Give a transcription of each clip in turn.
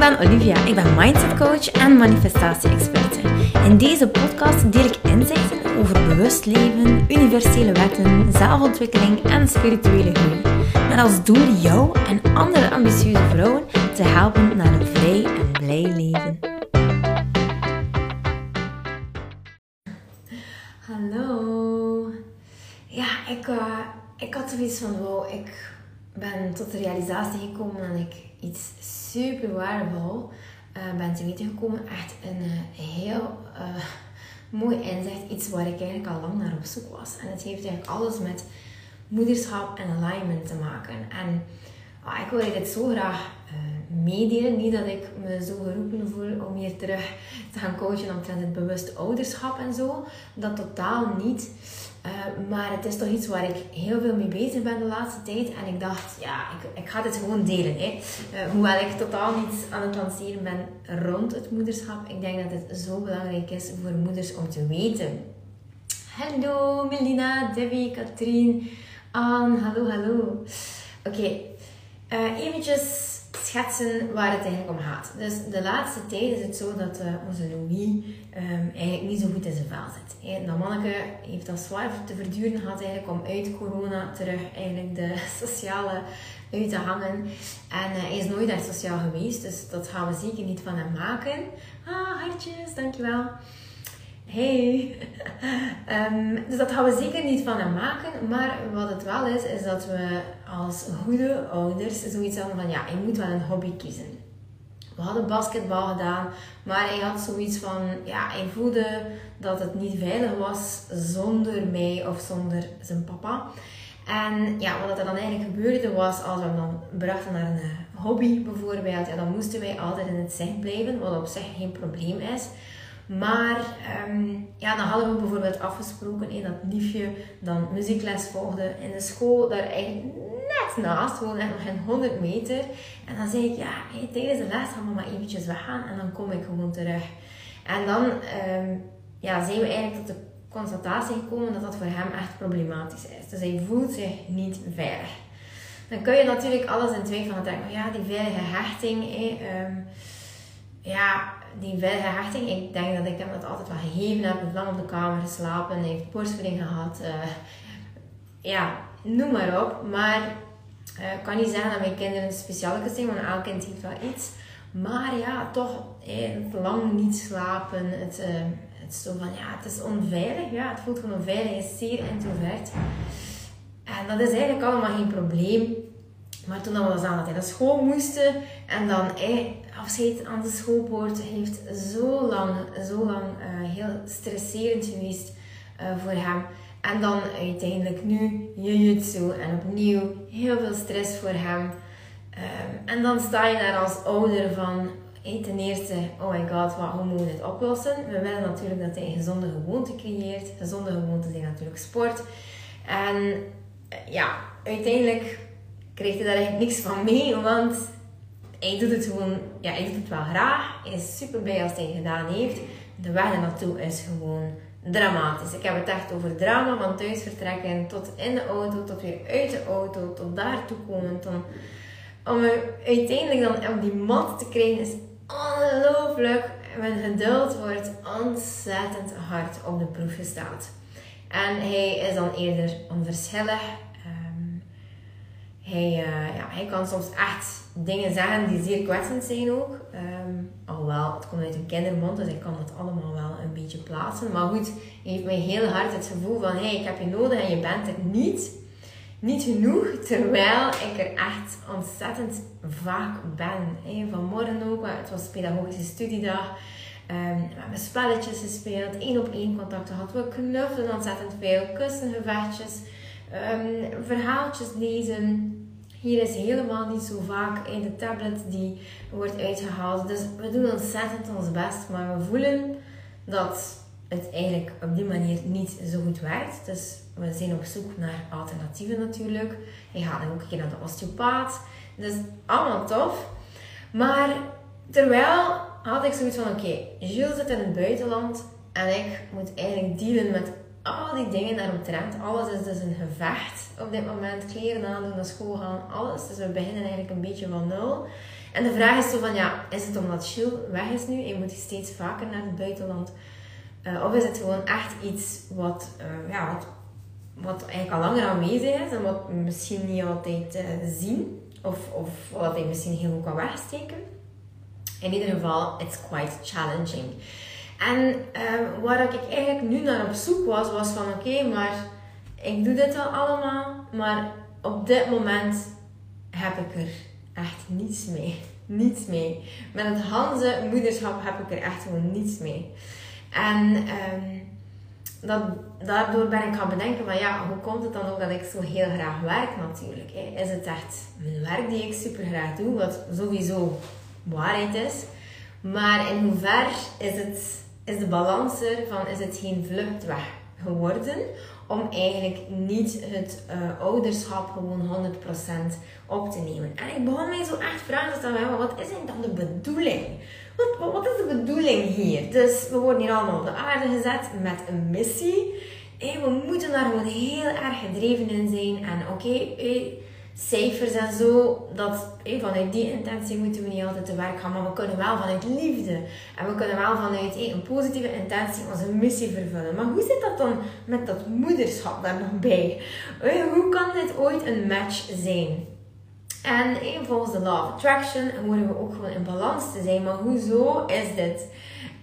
ben Olivia. Ik ben mindset coach en manifestatie-experte. In deze podcast deel ik inzichten over bewust leven, universele wetten, zelfontwikkeling en spirituele groei. Met als doel jou en andere ambitieuze vrouwen te helpen naar een vrij en blij leven. Hallo. Ja, ik, uh, ik had zoiets van, wow, ik ben tot de realisatie gekomen dat ik iets super waardevol uh, ben te weten gekomen. Echt een uh, heel uh, mooi inzicht. Iets waar ik eigenlijk al lang naar op zoek was. En het heeft eigenlijk alles met moederschap en alignment te maken. En ah, ik wil dit zo graag meedelen. Niet dat ik me zo geroepen voel om hier terug te gaan coachen omtrent het bewust ouderschap en zo. Dat totaal niet. Uh, maar het is toch iets waar ik heel veel mee bezig ben de laatste tijd. En ik dacht, ja, ik, ik ga dit gewoon delen. Hè. Uh, hoewel ik totaal niet aan het lanceren ben rond het moederschap. Ik denk dat het zo belangrijk is voor moeders om te weten. Hallo Melina, Debbie, Katrien, Anne, hallo, hallo. Oké, okay. uh, eventjes schetsen waar het eigenlijk om gaat. Dus de laatste tijd is het zo dat uh, onze Louis um, eigenlijk niet zo goed in zijn vel zit. Hey, dat manneke heeft dat zwaar te verduren gehad eigenlijk om uit corona terug eigenlijk de sociale uit te hangen. En uh, hij is nooit echt sociaal geweest, dus dat gaan we zeker niet van hem maken. Ah, hartjes, dankjewel. Hey! um, dus dat gaan we zeker niet van hem maken. Maar wat het wel is, is dat we als goede ouders zoiets hadden van ja, je moet wel een hobby kiezen. We hadden basketbal gedaan, maar hij had zoiets van ja, hij voelde dat het niet veilig was zonder mij of zonder zijn papa. En ja, wat er dan eigenlijk gebeurde was, als we hem dan brachten naar een hobby bijvoorbeeld, dan moesten wij altijd in het zicht blijven, wat op zich geen probleem is. Maar um, ja, dan hadden we bijvoorbeeld afgesproken dat liefje dan muziekles volgde in de school, daar eigenlijk net naast, gewoon echt nog geen 100 meter. En dan zei ik, ja, tijdens de les gaan we maar eventjes weggaan en dan kom ik gewoon terug. En dan um, ja, zijn we eigenlijk tot de constatatie gekomen dat dat voor hem echt problematisch is. Dus hij voelt zich niet veilig. Dan kun je natuurlijk alles in twijfel gaan denken, ja, die veilige hechting, um, ja, die veilige hechting, ik denk dat ik hem dat altijd wel gegeven heb. Lang op de kamer geslapen, heeft borstvoeding gehad. Uh, ja, noem maar op. Maar uh, ik kan niet zeggen dat mijn kinderen speciaal zijn, want elk kind heeft wel iets. Maar ja, toch eh, lang niet slapen. Het, uh, het is zo van, ja, het is onveilig. Ja, het voelt gewoon onveilig. Het is zeer introvert. En dat is eigenlijk allemaal geen probleem. Maar toen dan aan dat hij naar school moesten en dan hij afscheid aan de schoolpoort heeft zo lang, zo lang uh, heel stresserend geweest uh, voor hem. En dan uiteindelijk nu jujutsu en opnieuw heel veel stress voor hem. Um, en dan sta je daar als ouder van, hey, ten eerste, oh my god, wat, hoe moeten we dit oplossen? We willen natuurlijk dat hij een gezonde gewoonte creëert. Gezonde gewoonten zijn natuurlijk sport. En uh, ja, uiteindelijk kreeg hij daar eigenlijk niks van mee, want hij doet het gewoon, ja, hij doet het wel graag. Hij is super blij als hij het gedaan heeft. De weg naartoe is gewoon dramatisch. Ik heb het echt over drama van thuis vertrekken tot in de auto, tot weer uit de auto, tot daartoe komen. Om uiteindelijk dan op die mat te krijgen is ongelooflijk. Mijn geduld wordt ontzettend hard op de proef gesteld. En hij is dan eerder onverschillig. Hij, uh, ja, hij kan soms echt dingen zeggen die zeer kwetsend zijn ook. Um, alhoewel, het komt uit een kindermond, dus ik kan dat allemaal wel een beetje plaatsen. Maar goed, hij heeft mij heel hard het gevoel van, hey, ik heb je nodig en je bent het niet. Niet genoeg, terwijl ik er echt ontzettend vaak ben. Hey, vanmorgen ook, het was pedagogische studiedag. Um, we hebben spelletjes gespeeld, één op één contacten gehad. We knuffelden ontzettend veel, kussengevechtjes, um, verhaaltjes lezen. Hier is helemaal niet zo vaak in de tablet die wordt uitgehaald. Dus we doen ontzettend ons best, maar we voelen dat het eigenlijk op die manier niet zo goed werkt. Dus we zijn op zoek naar alternatieven natuurlijk. Je gaat ook een keer naar de osteopaat. Dus allemaal tof. Maar terwijl had ik zoiets van: oké, okay, zit in het buitenland en ik moet eigenlijk dealen met al die dingen daaromtrent. Alles is dus een gevecht op dit moment. Kleren aandoen, naar school gaan, alles. Dus we beginnen eigenlijk een beetje van nul. En de vraag is zo van, ja, is het omdat Chill weg is nu en je moet steeds vaker naar het buitenland? Uh, of is het gewoon echt iets wat, uh, ja, wat, wat eigenlijk al langer aanwezig is en wat we misschien niet altijd uh, zien? Of, of wat je misschien heel goed kan wegsteken? In ieder geval, it's quite challenging. En waar ik eigenlijk nu naar op zoek was, was van oké, maar ik doe dit al allemaal, maar op dit moment heb ik er echt niets mee. Niets mee. Met het Hanze moederschap heb ik er echt gewoon niets mee. En um, dat, daardoor ben ik gaan bedenken van ja, hoe komt het dan ook dat ik zo heel graag werk natuurlijk. Hè? Is het echt mijn werk die ik super graag doe, wat sowieso waarheid is. Maar in hoever is, het, is de balans er van, is het geen vluchtweg geworden? om eigenlijk niet het uh, ouderschap gewoon 100% op te nemen. En ik begon mij zo echt vragen te stellen, wat is dan de bedoeling? Wat, wat, is de bedoeling hier? Dus we worden hier allemaal op de aarde gezet met een missie. En we moeten daar gewoon heel erg gedreven in zijn. En oké, cijfers en zo, dat, vanuit die intentie moeten we niet altijd te werk gaan, maar we kunnen wel vanuit liefde en we kunnen wel vanuit een positieve intentie onze missie vervullen. Maar hoe zit dat dan met dat moederschap daar nog bij? Hoe kan dit ooit een match zijn? En volgens de Law of Attraction horen we ook gewoon in balans te zijn, maar hoezo is dit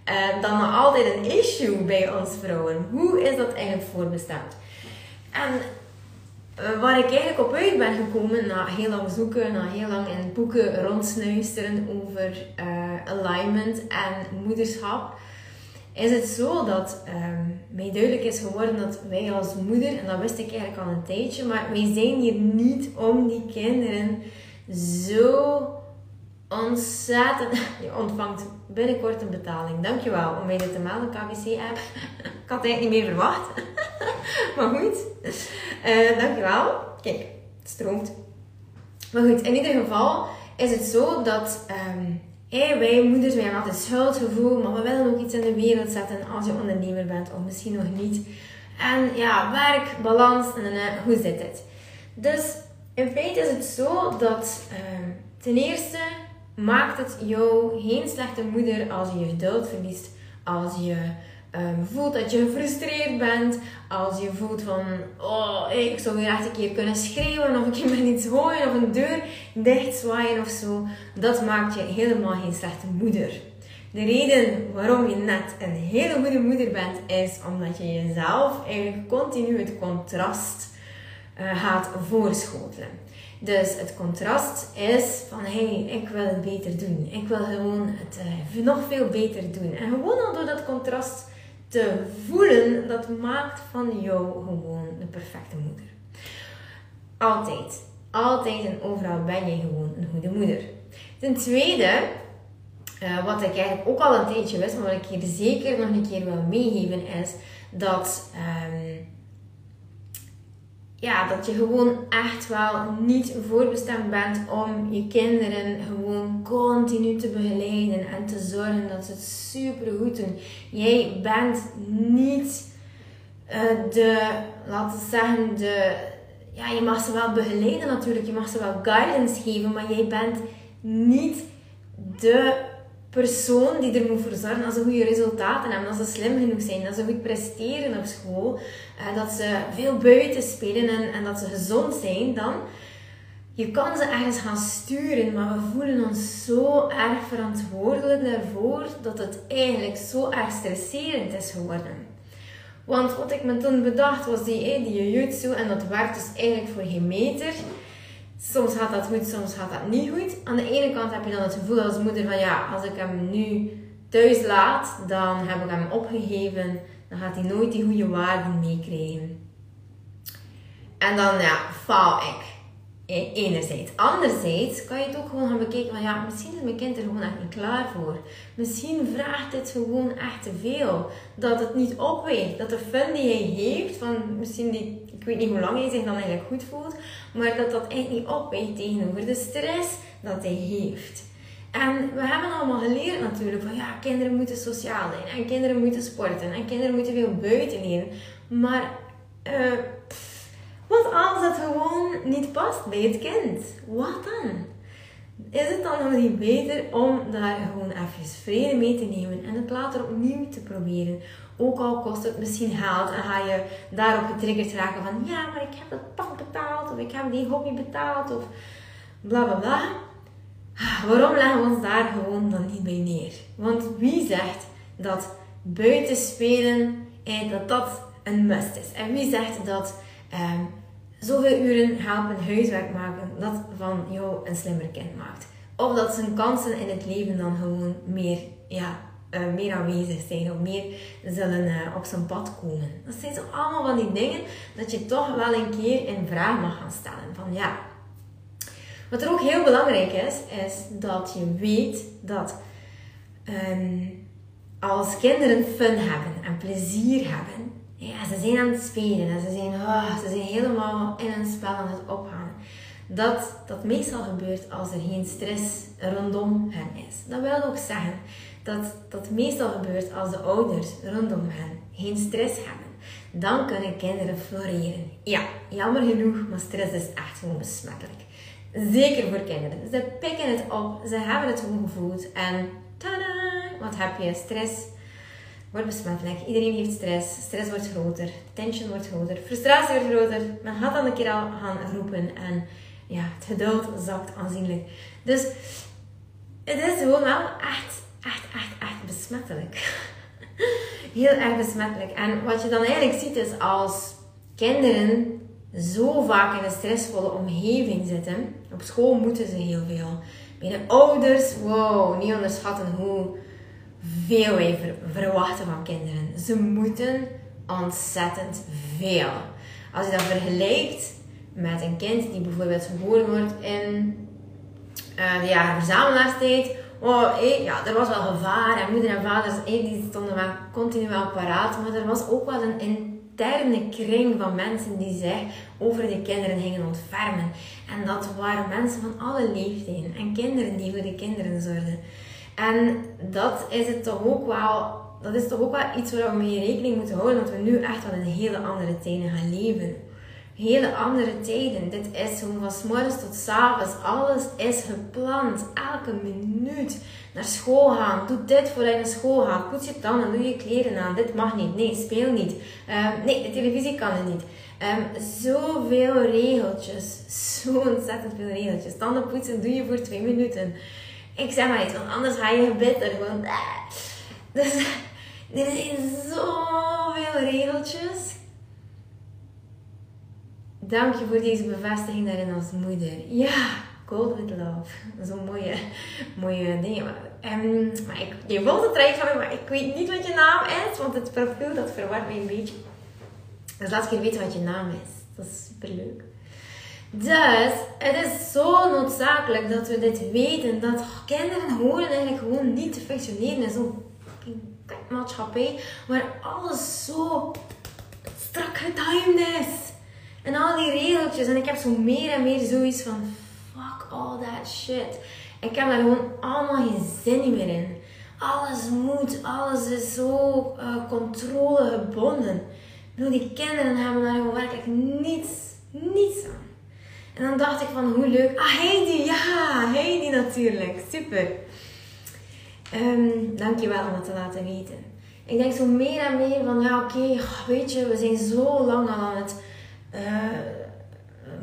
uh, dan nog altijd een issue bij ons vrouwen? Hoe is dat eigenlijk voorbestemd? En uh, waar ik eigenlijk op uit ben gekomen na heel lang zoeken, na heel lang in boeken rondsnuisteren over uh, alignment en moederschap, is het zo dat um, mij duidelijk is geworden dat wij als moeder, en dat wist ik eigenlijk al een tijdje, maar wij zijn hier niet om die kinderen zo ontzettend. Je ontvangt binnenkort een betaling. Dankjewel om mij dit te melden, KBC-app. ik had het eigenlijk niet meer verwacht. maar goed. Uh, dankjewel. Kijk, het stroomt. Maar goed, in ieder geval is het zo dat hey, wij moeders, wij hebben altijd schuldgevoel, maar we willen ook iets in de wereld zetten als je ondernemer bent, of misschien nog niet. En ja, werk, balans, en uh, hoe zit het? Dus in feite is het zo dat um, ten eerste maakt het jou geen slechte moeder als je je geduld verliest, als je um, voelt dat je gefrustreerd bent, als je voelt van, oh, ik zou weer echt een keer kunnen schreeuwen, of keer met iets gooien, of een deur dicht zwaaien of zo, dat maakt je helemaal geen slechte moeder. De reden waarom je net een hele goede moeder bent, is omdat je jezelf eigenlijk continu het contrast uh, gaat voorschotelen. Dus het contrast is van hé, hey, ik wil het beter doen. Ik wil gewoon het uh, nog veel beter doen. En gewoon al door dat contrast te voelen, dat maakt van jou gewoon de perfecte moeder. Altijd. Altijd en overal ben je gewoon een goede moeder. Ten tweede, uh, wat ik eigenlijk ook al een tijdje wist, maar wat ik hier zeker nog een keer wil meegeven, is dat um, ja, dat je gewoon echt wel niet voorbestemd bent om je kinderen gewoon continu te begeleiden en te zorgen dat ze het super goed doen. Jij bent niet uh, de, laten we zeggen, de, ja, je mag ze wel begeleiden natuurlijk, je mag ze wel guidance geven, maar jij bent niet de persoon die er moet voor zorgen dat ze goede resultaten hebben, dat ze slim genoeg zijn, dat ze goed presteren op school, eh, dat ze veel buiten spelen en, en dat ze gezond zijn, dan je kan ze ergens gaan sturen, maar we voelen ons zo erg verantwoordelijk daarvoor dat het eigenlijk zo erg stresserend is geworden. Want wat ik me toen bedacht was die, die jiu en dat werkt dus eigenlijk voor geen meter. Soms gaat dat goed, soms gaat dat niet goed. Aan de ene kant heb je dan het gevoel als moeder van ja, als ik hem nu thuis laat, dan heb ik hem opgegeven. Dan gaat hij nooit die goede waarden meekrijgen. En dan ja, faal ik. E, enerzijds. Anderzijds kan je het ook gewoon gaan bekijken van ja, misschien is mijn kind er gewoon echt niet klaar voor. Misschien vraagt dit gewoon echt te veel. Dat het niet opweegt. Dat de fun die hij heeft, van misschien die, weet niet hoe lang hij zich dan eigenlijk goed voelt, maar dat dat eigenlijk niet opweegt tegenover de stress dat hij heeft. En we hebben allemaal geleerd natuurlijk van ja, kinderen moeten sociaal zijn en kinderen moeten sporten en kinderen moeten veel buiten leren. Maar uh, wat als het gewoon niet past bij het kind? Wat dan? Is het dan nog niet beter om daar gewoon even vrede mee te nemen en het later opnieuw te proberen? Ook al kost het misschien geld en ga je daarop getriggerd raken van ja, maar ik heb dat pand betaald of ik heb die hobby betaald of bla bla bla. Waarom leggen we ons daar gewoon dan niet bij neer? Want wie zegt dat buiten spelen, eh, dat dat een must is? En wie zegt dat eh, zoveel uren helpen huiswerk maken, dat van jou een slimmer kind maakt? Of dat zijn kansen in het leven dan gewoon meer, ja, uh, meer aanwezig zijn of meer zullen uh, op zijn pad komen. Dat zijn zo allemaal van die dingen dat je toch wel een keer in vraag mag gaan stellen. Van ja, wat er ook heel belangrijk is, is dat je weet dat um, als kinderen fun hebben en plezier hebben, ja, ze zijn aan het spelen en ze zijn, oh, ze zijn helemaal in een spel aan het opgaan. Dat dat meestal gebeurt als er geen stress rondom hen is. Dat wil ook zeggen dat dat meestal gebeurt als de ouders rondom hen geen stress hebben. Dan kunnen kinderen floreren. Ja, jammer genoeg, maar stress is echt gewoon besmettelijk. Zeker voor kinderen. Ze pikken het op, ze hebben het gewoon gevoeld en tada! Wat heb je? Stress wordt besmettelijk. Iedereen heeft stress. Stress wordt groter. Tension wordt groter. Frustratie wordt groter. Men gaat dan een keer al gaan roepen en ja, het geduld zakt aanzienlijk. Dus het is gewoon wel echt, echt, echt, echt besmettelijk. Heel erg besmettelijk. En wat je dan eigenlijk ziet is als kinderen zo vaak in een stressvolle omgeving zitten. Op school moeten ze heel veel. Bij de ouders, wow, niet onderschatten hoe veel verwachten van kinderen. Ze moeten ontzettend veel. Als je dat vergelijkt met een kind die bijvoorbeeld geboren wordt in uh, de jaren verzamelaarstijd. Oh, ja, er was wel gevaar en moeder en vader die stonden wel continu wel paraat. Maar er was ook wel een interne kring van mensen die zich over de kinderen gingen ontfermen. En dat waren mensen van alle leeftijden en kinderen die voor de kinderen zorgden. En dat is het toch ook wel, dat is toch ook wel iets waar we mee rekening moeten houden, dat we nu echt wel in hele andere tijden gaan leven. Hele andere tijden. Dit is gewoon van morgens tot avonds. Alles is gepland. Elke minuut. Naar school gaan. Doe dit voor je naar school gaat. Poets je tanden. Doe je kleren aan. Dit mag niet. Nee, speel niet. Um, nee, de televisie kan er niet. Um, zoveel regeltjes. Zo ontzettend veel regeltjes. Tanden poetsen doe je voor twee minuten. Ik zeg maar iets, want anders ga je bitter. Gewoon, ah. Dus er zijn zoveel regeltjes. Dank je voor deze bevestiging daarin als moeder. Ja, cold with love. Zo'n mooie, mooie dingen. Maar ik, je wilt het traject van me, maar ik weet niet wat je naam is, want het profiel dat verwart mij een beetje. Dus laat ik je weten wat je naam is. Dat is super leuk. Dus het is zo noodzakelijk dat we dit weten. Dat kinderen horen eigenlijk gewoon niet te functioneren in zo'n maatschappij waar alles zo strak getimed is. En al die regeltjes. En ik heb zo meer en meer zoiets van fuck all that shit. Ik heb daar gewoon allemaal geen zin meer in. Alles moet, alles is zo uh, controlegebonden. Ik bedoel, die kinderen hebben daar gewoon werkelijk niets, niets aan. En dan dacht ik van, hoe leuk. Ah, Heidi, ja, Heidi natuurlijk. Super. Um, dankjewel om het te laten weten. Ik denk zo meer en meer van, ja oké, weet je, we zijn zo lang al aan het uh,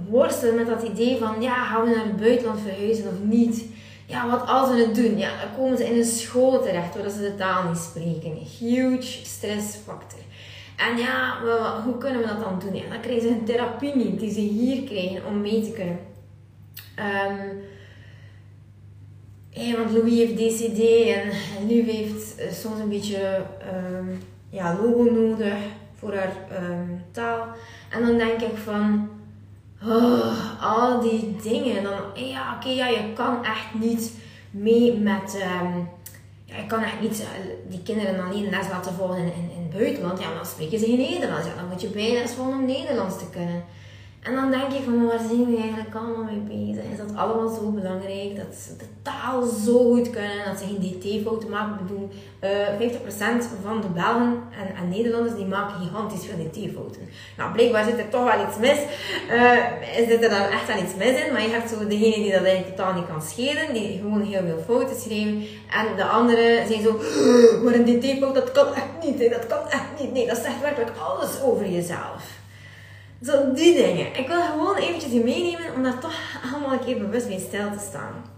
worstelen met dat idee van, ja, gaan we naar het buitenland verhuizen of niet? Ja, wat als we het doen? Ja, dan komen ze in een school terecht waar ze de taal niet spreken. Huge stressfactor. En ja, hoe kunnen we dat dan doen? Ja, dan krijgen ze een therapie niet die ze hier krijgen om mee te kunnen. Um, want Louis heeft DCD en Louis heeft eh, soms een beetje um, ja, logo nodig voor haar um, taal. En dan denk ik van, oh, al die dingen. Dan, ja, oké, ja, je kan echt niet mee met ja, ik kan echt niet eh, die kinderen alleen les laten volgen in, buitenland. Ja, dan spreken ze geen Nederlands. Ja, dan moet je bijles volgen om Nederlands te kunnen. En dan denk ik van, waar zijn we eigenlijk allemaal mee bezig? Is dat allemaal zo belangrijk? Dat ze de taal zo goed kunnen, dat ze geen dt-fouten maken. Ik bedoel, uh, eh, 50% van de Belgen en, en, Nederlanders die maken gigantisch veel dt-fouten. Nou, blijkbaar zit er toch wel iets mis. Is er dan echt wel iets mis in? Maar je hebt zo degene die dat eigenlijk totaal niet kan schelen, die gewoon heel veel fouten schrijven. En de anderen zijn zo, maar een dt-fout, dat kan echt niet. Dat kan echt niet. Nee, dat zegt werkelijk alles over jezelf. Zo die dingen. Ik wil gewoon eventjes je meenemen om daar toch allemaal een keer bewust bij stil te staan.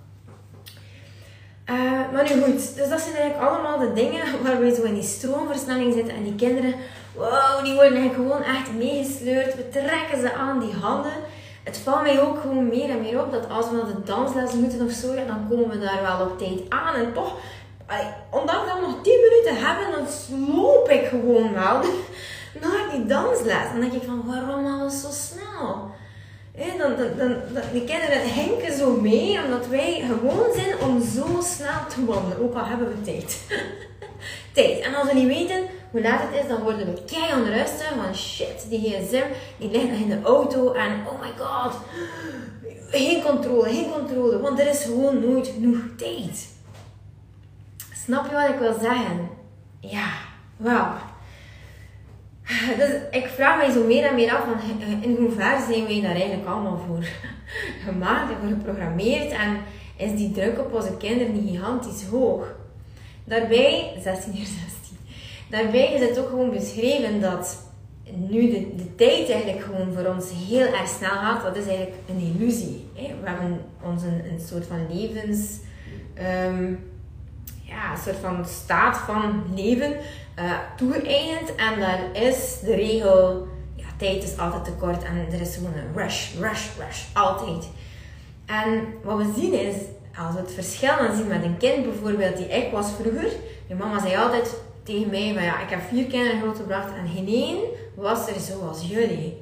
Uh, maar nu goed, dus dat zijn eigenlijk allemaal de dingen waar we zo in die stroomversnelling zitten. En die kinderen, wow, die worden eigenlijk gewoon echt meegesleurd. We trekken ze aan die handen. Het valt mij ook gewoon meer en meer op dat als we naar de dansles moeten of zo, dan komen we daar wel op tijd aan. En toch, ondanks dat we nog 10 minuten hebben, dan sloop ik gewoon wel naar die dansles. Dan denk ik van, waarom alles zo snel? dan, dan, dan, dan, die kinderen hinken zo mee, omdat wij gewoon zijn om zo snel te wandelen. Ook al hebben we tijd. tijd. En als we niet weten hoe laat het is, dan worden we keihard onrustig. Van shit, die gsm, die ligt nog in de auto. En oh my god, geen controle, geen controle. Want er is gewoon nooit genoeg tijd. Snap je wat ik wil zeggen? Ja, wauw. Dus ik vraag mij zo meer en meer af van in hoeverre zijn wij daar eigenlijk allemaal voor gemaakt en voor geprogrammeerd en is die druk op onze kinderen niet gigantisch hoog. Daarbij, 16 uur 16, daarbij is het ook gewoon beschreven dat nu de, de tijd eigenlijk gewoon voor ons heel erg snel gaat. Dat is eigenlijk een illusie. Hè? We hebben ons een, soort van levens... Um, ja, een soort van staat van leven uh. En daar is de regel, ja, tijd is altijd te kort en er is gewoon een rush, rush, rush, altijd. En wat we zien is, als we het verschil dan zien met een kind bijvoorbeeld die ik was vroeger. Mijn mama zei altijd tegen mij, van ja, ik heb vier kinderen grootgebracht en geen één was er zoals jullie.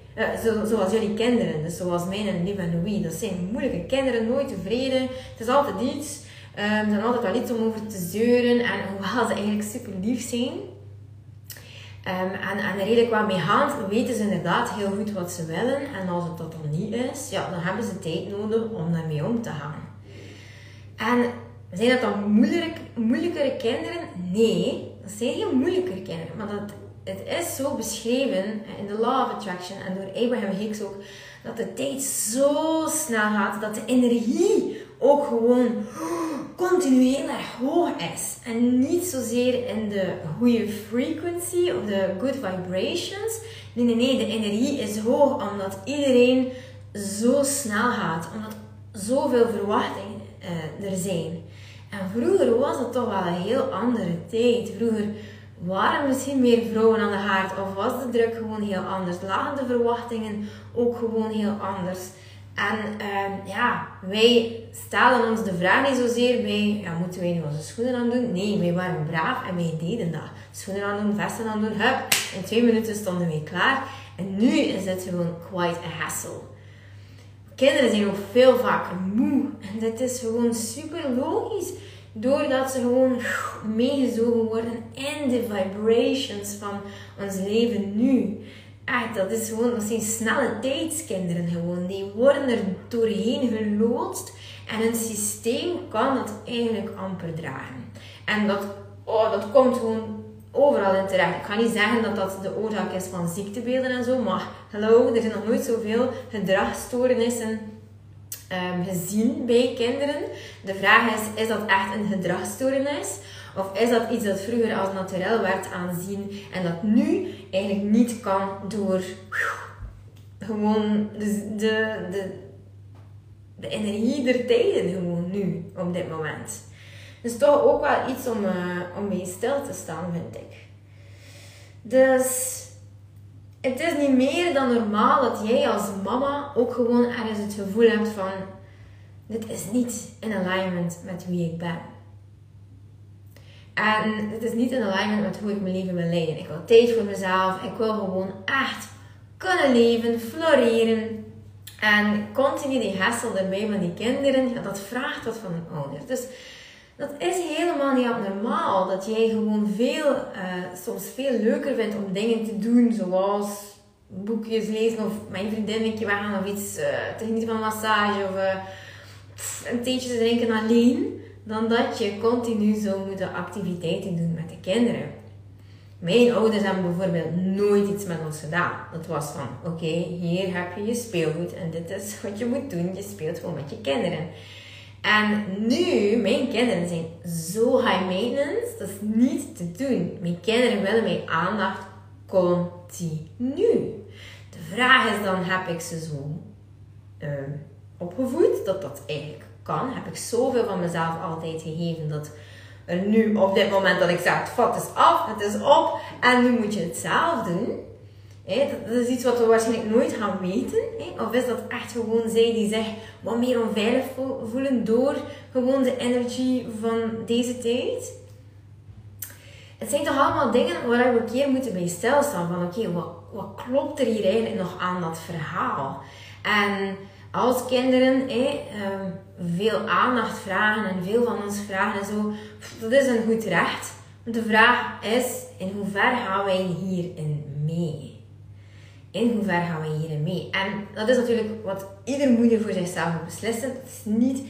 Zo, zoals jullie kinderen, dus zoals mijn en Liv en Louis. Dat zijn moeilijke kinderen, nooit tevreden. Het is altijd iets. Um, zijn altijd wel iets om over te zeuren. En hoewel ze eigenlijk super lief zijn, Um, en, en redelijk wat meegaand weten ze inderdaad heel goed wat ze willen. En als het dat dan niet is, ja, dan hebben ze tijd nodig om daarmee om te gaan. En zijn dat dan moeilijk, moeilijkere kinderen? Nee, dat zijn geen moeilijkere kinderen. Maar dat, het is zo beschreven in de Law of Attraction en door Abraham Hicks ook, dat de tijd zo snel gaat, dat de energie ook gewoon continu heel erg hoog is. En niet zozeer in de goede frequency of de good vibrations. Nee, nee, nee, de energie is hoog omdat iedereen zo snel gaat. Omdat zoveel verwachtingen uh, er zijn. En vroeger was het toch wel een heel andere tijd. Vroeger waren misschien meer vrouwen aan de haard of was de druk gewoon heel anders. Lagen de verwachtingen ook gewoon heel anders. En uh, ja, wij stellen ons de vraag niet zozeer bij, ja, moeten wij nu onze schoenen aan doen? Nee, wij waren braaf en wij deden dat. Schoenen aan doen, vesten aan doen, hup. In twee minuten stonden wij klaar. En nu is het gewoon quite a hassle. Kinderen zijn ook veel vaker moe. En dit is gewoon super logisch. Doordat ze gewoon meegezogen worden in de vibrations van ons leven nu. Echt, dat is gewoon, dat zijn snelle tijdskinderen gewoon. Die worden er doorheen geloodst en een systeem kan dat eigenlijk amper dragen. En dat, oh, dat komt gewoon overal in terecht. Ik ga niet zeggen dat dat de oorzaak is van ziektebeelden en zo, maar hallo, er zijn nog nooit zoveel gedragsstoornissen um, gezien bij kinderen. De vraag is, is dat echt een gedragsstoornis? Of is dat iets dat vroeger als naturel werd aanzien en dat nu eigenlijk niet kan door gewoon de, de, de, energie der tijden gewoon nu, op dit moment. Dus toch ook wel iets om, uh, om mee stil te staan, vind ik. Dus het is niet meer dan normaal dat jij als mama ook gewoon ergens het gevoel hebt van dit is niet in alignment met wie ik ben. En het is niet in alignment met hoe ik mijn leven wil leiden. Ik wil tijd voor mezelf. Ik wil gewoon echt kunnen leven, floreren. En continu die hassel erbij van die kinderen, dat vraagt wat van een ouder. Dus dat is helemaal niet abnormaal. Dat jij gewoon veel, uh, soms veel leuker vindt om dingen te doen zoals boekjes lezen of mijn vriendinnetje gaan of iets uh, te van massage of uh, een theetje te drinken alleen, dan dat je continu zo moet activiteiten doen met de kinderen. Mijn ouders hebben bijvoorbeeld nooit iets met ons gedaan. Het was van, oké, hier heb je je speelgoed en dit is wat je moet doen. Je speelt gewoon met je kinderen. En nu, mijn kinderen zijn zo high maintenance, dat is niet te doen. Mijn kinderen willen mijn aandacht continu. De vraag is dan, heb ik ze zo uh, opgevoed dat dat eigenlijk kan? Heb ik zoveel van mezelf altijd gegeven dat er nu op dit moment dat ik zeg, het vat is af, het is op en nu moet je het zelf doen. dat, is iets wat we waarschijnlijk nooit gaan weten. Of is dat echt gewoon zij die zich wat meer onveilig voelen door gewoon de energie van deze tijd? Het zijn toch allemaal dingen waar we een keer moeten bij stilstaan. Van oké, wat, wat klopt er hier eigenlijk nog aan dat verhaal? En als kinderen eh, veel aandacht vragen en veel van ons vragen en zo, dat is een goed recht. De vraag is, in hoeverre gaan wij hierin mee? In hoeverre gaan wij hierin mee? En dat is natuurlijk wat ieder moeder voor zichzelf moet beslissen. Het is niet,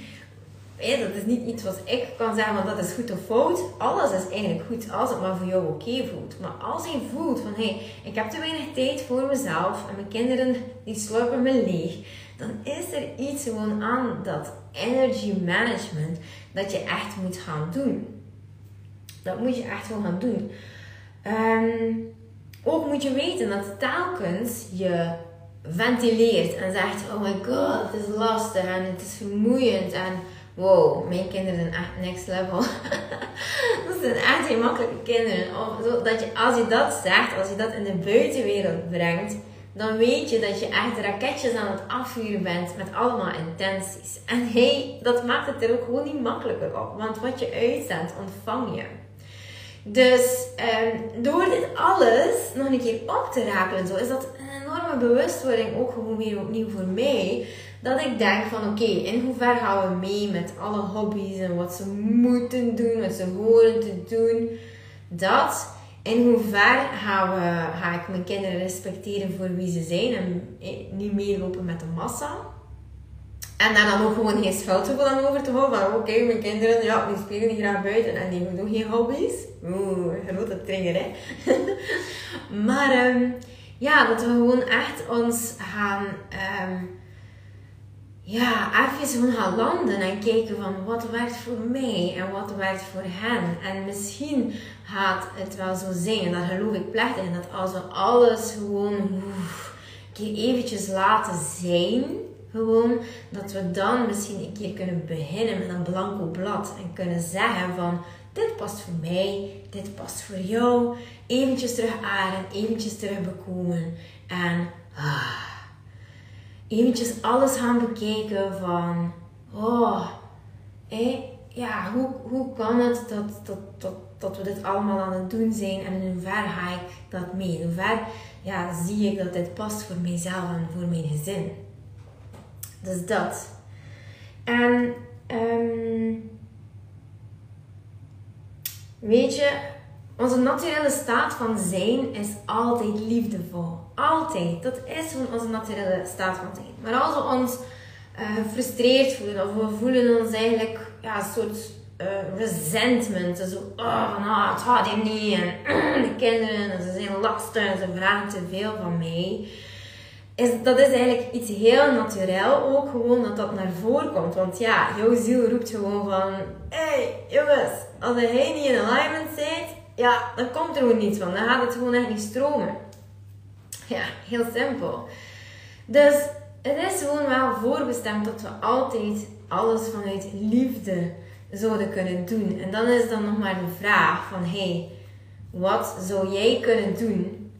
dat is niet iets wat ik kan zeggen, want dat is goed of fout. Alles is eigenlijk goed als het maar voor jou oké voelt. Maar als je voelt van, hé, ik heb te weinig tijd voor mezelf en mijn kinderen die slurpen me leeg dan is er iets gewoon aan dat energy management dat je echt moet gaan doen. Dat moet je echt wel gaan doen. Um, ook moet je weten dat telkens je ventileert en zegt: Oh my god, het is lastig en het is vermoeiend. En wow, mijn kinderen zijn echt next level. dat zijn echt geen makkelijke kinderen. Of, dat je, als je dat zegt, als je dat in de buitenwereld brengt dan weet je dat je echt raketjes aan het afvuren bent met allemaal intenties. En hey, dat maakt het er ook gewoon niet makkelijker op. Want wat je uitzendt, ontvang je. Dus um, door dit alles nog een keer op te raken zo, is dat een enorme bewustwording ook gewoon weer opnieuw voor mij. Dat ik denk van oké, in hoever gaan we mee met alle hobby's en wat ze moeten doen, wat ze horen te doen. Dat in hoever gaan we, ga ik mijn kinderen respecteren voor wie ze zijn en eh, niet meelopen met de massa. En daar dan ook gewoon geen schuldgevoel aan over te houden. Van oké, mijn kinderen, ja, die spelen niet graag buiten en die doen geen hobby's. Oeh, grote trigger hè. maar um, ja, dat we gewoon echt ons gaan... Um, ja, even gewoon gaan landen en kijken van wat werkt voor mij en wat werkt voor hen. En misschien gaat het wel zo zijn, en dat geloof ik plechtig, dat als we alles gewoon een keer eventjes laten zijn, gewoon, dat we dan misschien een keer kunnen beginnen met een blanco blad en kunnen zeggen van dit past voor mij, dit past voor jou. Eventjes terug ademen, eventjes terug bekomen en... Ah, eventjes alles gaan bekijken van, oh, hé, ja, hoe, hoe kan het dat, dat, dat, dat we dit allemaal aan het doen zijn en in hoeverre ga ik dat mee? In hoeverre ja, zie ik dat dit past voor mijzelf en voor mijn gezin? Dus dat. En um, weet je, onze naturele staat van zijn is altijd liefdevol. Altijd. Dat is gewoon onze naturele staat van zijn. Maar als we ons uh, gefrustreerd voelen of we voelen ons eigenlijk ja, een soort uh, resentment. Zo, oh, nou, het gaat hier niet. En de kinderen, ze zijn lastig en ze vragen te veel van mij. Is, dat is eigenlijk iets heel natuurlijk ook gewoon dat dat naar voren komt. Want ja, jouw ziel roept gewoon van... Hey, jongens, als hij niet in alignment zit, ja, dan komt er gewoon niets van. Dan gaat het gewoon echt niet stromen. Ja, heel simpel. Dus het is gewoon wel voorbestemd dat we altijd alles vanuit liefde zouden kunnen doen. En dan is dan nog maar de vraag van, hey, wat zou jij kunnen doen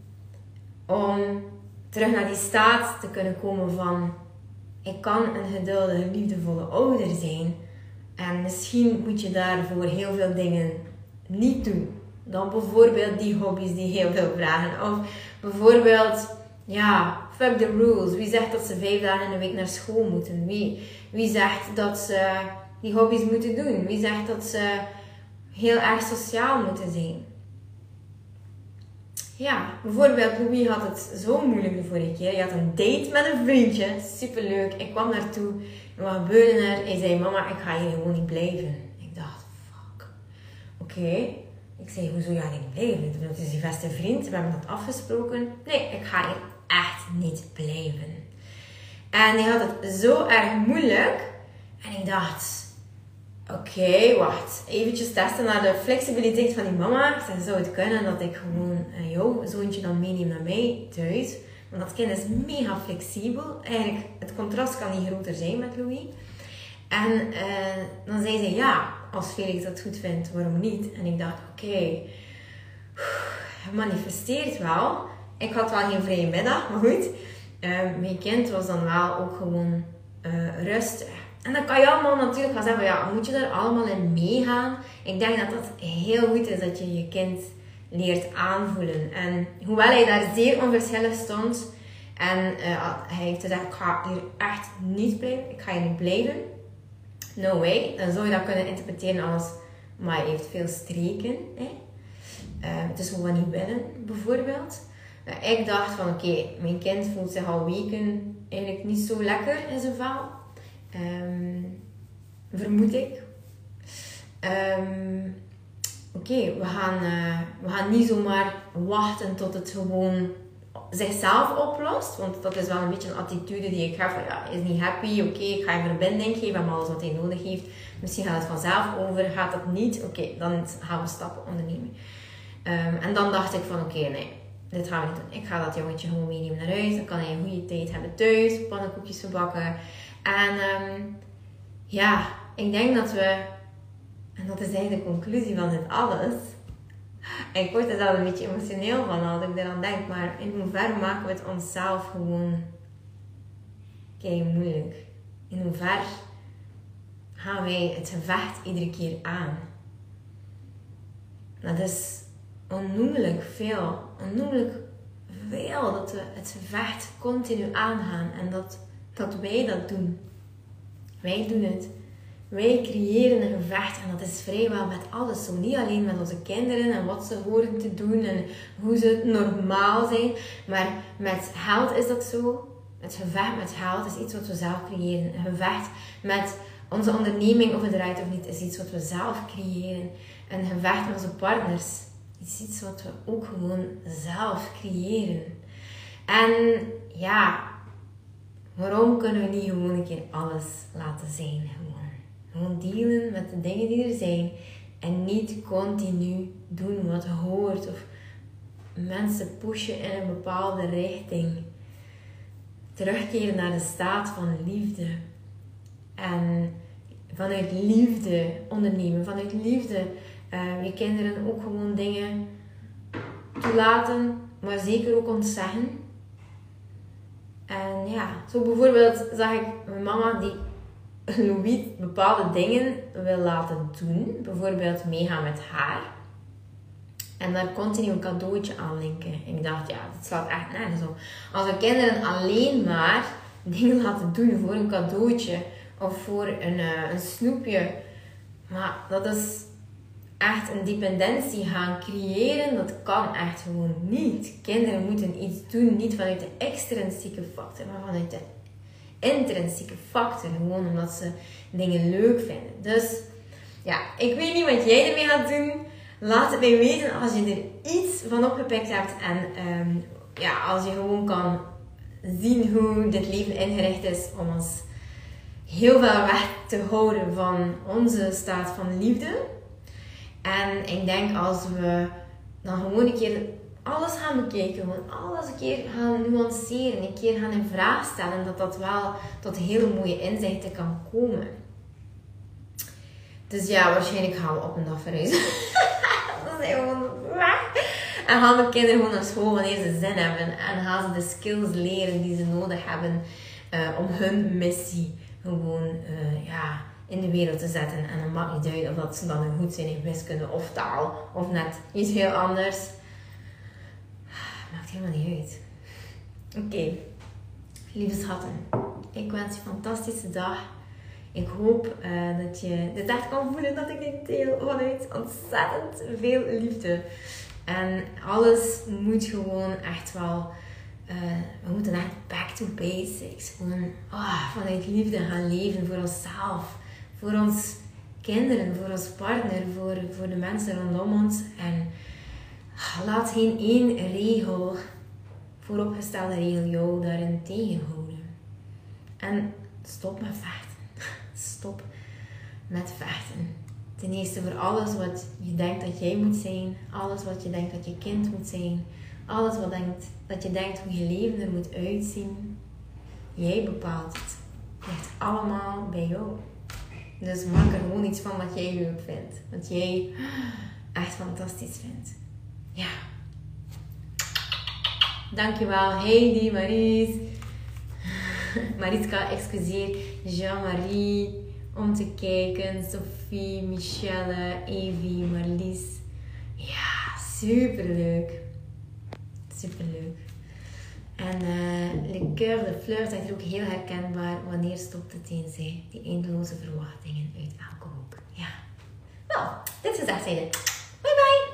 om terug naar die staat te kunnen komen van, ik kan een geduldige, liefdevolle ouder zijn. En misschien moet je daarvoor heel veel dingen niet doen. Dan bijvoorbeeld die hobby's die heel veel vragen. Of bijvoorbeeld, ja, fuck the rules. Wie zegt dat ze vijf dagen in de week naar school moeten? Wie, wie zegt dat ze die hobby's moeten doen? Wie zegt dat ze heel erg sociaal moeten zijn? ja, bijvoorbeeld Louis had het zo moeilijk de vorige keer. Hij had een date met een vriendje. Superleuk. Ik kwam naartoe. En wat gebeurde er? Hij zei, mama, ik ga hier gewoon niet blijven. Ik dacht, fuck. Oké. Ik zei, hoezo ga niet blijven? Het is je beste vriend. We hebben dat afgesproken. Nee, ik ga hier echt niet blijven. En hij had het zo erg moeilijk. En ik dacht, oké, wacht. Eventjes testen naar de flexibiliteit van die mama. Ik zei, zou het kunnen dat ik gewoon uh, jouw zoontje dan meeneem naar mij thuis? Want dat kind is mega flexibel. Eigenlijk, het contrast kan niet groter zijn met Louis. En uh, dan zei ze, ja, als Felix dat goed vindt, waarom niet? En ik dacht, oké, okay, manifesteert wel. Ik had wel geen vrije middag, maar goed. Uh, mijn kind was dan wel ook gewoon rustig. En dan kan je allemaal natuurlijk gaan zeggen, ja, moet je er allemaal in meegaan? Ik denk dat dat heel goed is dat je je kind leert aanvoelen. En hoewel hij daar zeer onverschillig stond en uh, hij heeft gezegd, ik ga hier echt niet blijven, ik ga hier niet blijven. No way. Dan zou je dat kunnen interpreteren als, maar hij heeft veel streken. Hè? Uh, het is gewoon niet willen, bijvoorbeeld. Uh, ik dacht van, oké, mijn kind voelt zich al weken eigenlijk niet zo lekker in zijn vel. Um, vermoed ik. Um, Oké, we, gaan, uh, we gaan niet zomaar wachten tot het gewoon zichzelf oplost. Want dat is wel een beetje een attitude die ik heb van ja, is niet happy, oké, ik ga je verbinding geven, hem alles wat hij nodig heeft. Misschien gaat het vanzelf over, gaat dat niet, oké, dan gaan we stappen ondernemen. Um, en dan dacht ik van oké, nee, dit gaan we niet doen. Ik ga dat jongetje gewoon meenemen naar huis, dan kan hij een goede tijd hebben thuis, pannenkoekjes verbakken. En um, ja, ik denk dat we, en dat is eigenlijk de conclusie van dit alles. Ik word er zelf een beetje emotioneel van als ik eraan denk, maar in hoeverre maken we het onszelf gewoon kei moeilijk? In hoeverre gaan wij het gevecht iedere keer aan? Dat is onnoemelijk veel, onnoemelijk veel dat we het gevecht continu aangaan en dat dat wij dat doen. Wij doen het. Wij creëren een gevecht en dat is vrijwel met alles zo. Niet alleen met onze kinderen en wat ze horen te doen en hoe ze normaal zijn, maar met geld is dat zo. Het gevecht met geld is iets wat we zelf creëren. Een gevecht met onze onderneming, of het eruit of niet, is iets wat we zelf creëren. Een gevecht met onze partners is iets wat we ook gewoon zelf creëren. En ja, Waarom kunnen we niet gewoon een keer alles laten zijn? Gewoon, dealen met de dingen die er zijn. En niet continu doen wat hoort. Of mensen pushen in een bepaalde richting. Terugkeren naar de staat van liefde. En vanuit liefde ondernemen. Vanuit liefde uh, je kinderen ook gewoon dingen toelaten. Maar zeker ook ontzeggen en ja, zo bijvoorbeeld zag ik mijn mama die Louis bepaalde dingen wil laten doen. Bijvoorbeeld meegaan met haar. En daar continu een cadeautje aan linken. En ik dacht, ja, dat slaat echt nergens op. Als we kinderen alleen maar dingen laten doen voor een cadeautje of voor een, uh, een snoepje. Maar dat is echt een dependentie gaan creëren, dat kan echt gewoon niet. Kinderen moeten iets doen, niet vanuit de extrinsieke factor, maar vanuit de intrinsieke factor. Gewoon omdat ze dingen leuk vinden. Dus ja, ik weet niet wat jij ermee gaat doen. Laat het mij weten als je er iets van opgepikt hebt. En um, ja, als je gewoon kan zien hoe dit leven ingericht is om ons heel veel weg te houden van onze staat van liefde. En ik denk als we dan gewoon een keer alles gaan bekijken, gewoon alles een keer gaan nuanceren, een keer gaan in vraag stellen, dat dat wel tot hele mooie inzichten kan komen. Dus ja, waarschijnlijk gaan we op een dag verhuizen. gewoon. En gaan de kinderen gewoon naar school wanneer ze zin hebben. En gaan ze de skills leren die ze nodig hebben uh, om hun missie gewoon uh, ja, in de wereld te zetten. En dan maakt niet uit of dat ze dan goed zijn in wiskunde of taal of net iets heel anders. Maakt helemaal niet uit. Oké, okay. lieve schatten, ik wens je een fantastische dag. Ik hoop uh, dat je dit echt kan voelen dat ik dit deel vanuit ontzettend veel liefde. En alles moet gewoon echt wel. Uh, we moeten echt back to basics. Gewoon oh, vanuit liefde gaan leven voor onszelf, voor ons kinderen, voor ons partner, voor, voor de mensen rondom ons. En laat geen één regel, vooropgestelde regel, jou daarin tegenhouden. En stop met vechten. Stop met vechten. Ten eerste voor alles wat je denkt dat jij moet zijn, alles wat je denkt dat je kind moet zijn, alles wat denkt, dat je denkt hoe je leven er moet uitzien. Jij bepaalt het. Het ligt allemaal bij jou. Dus maak er gewoon iets van wat jij leuk vindt. Wat jij echt fantastisch vindt. Ja. Dankjewel Heidi, Maries. Mariska, excuseer. Jean-Marie. Om te kijken. Sophie, Michelle, Evie, Marlies. Ja, superleuk. Superleuk. En uh, Le Coeur de Fleur is ook heel herkenbaar. Wanneer stopt het zij? Die eindeloze verwachtingen uit elke hoek. Ja. Nou, dit is het Bye bye.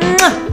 嗯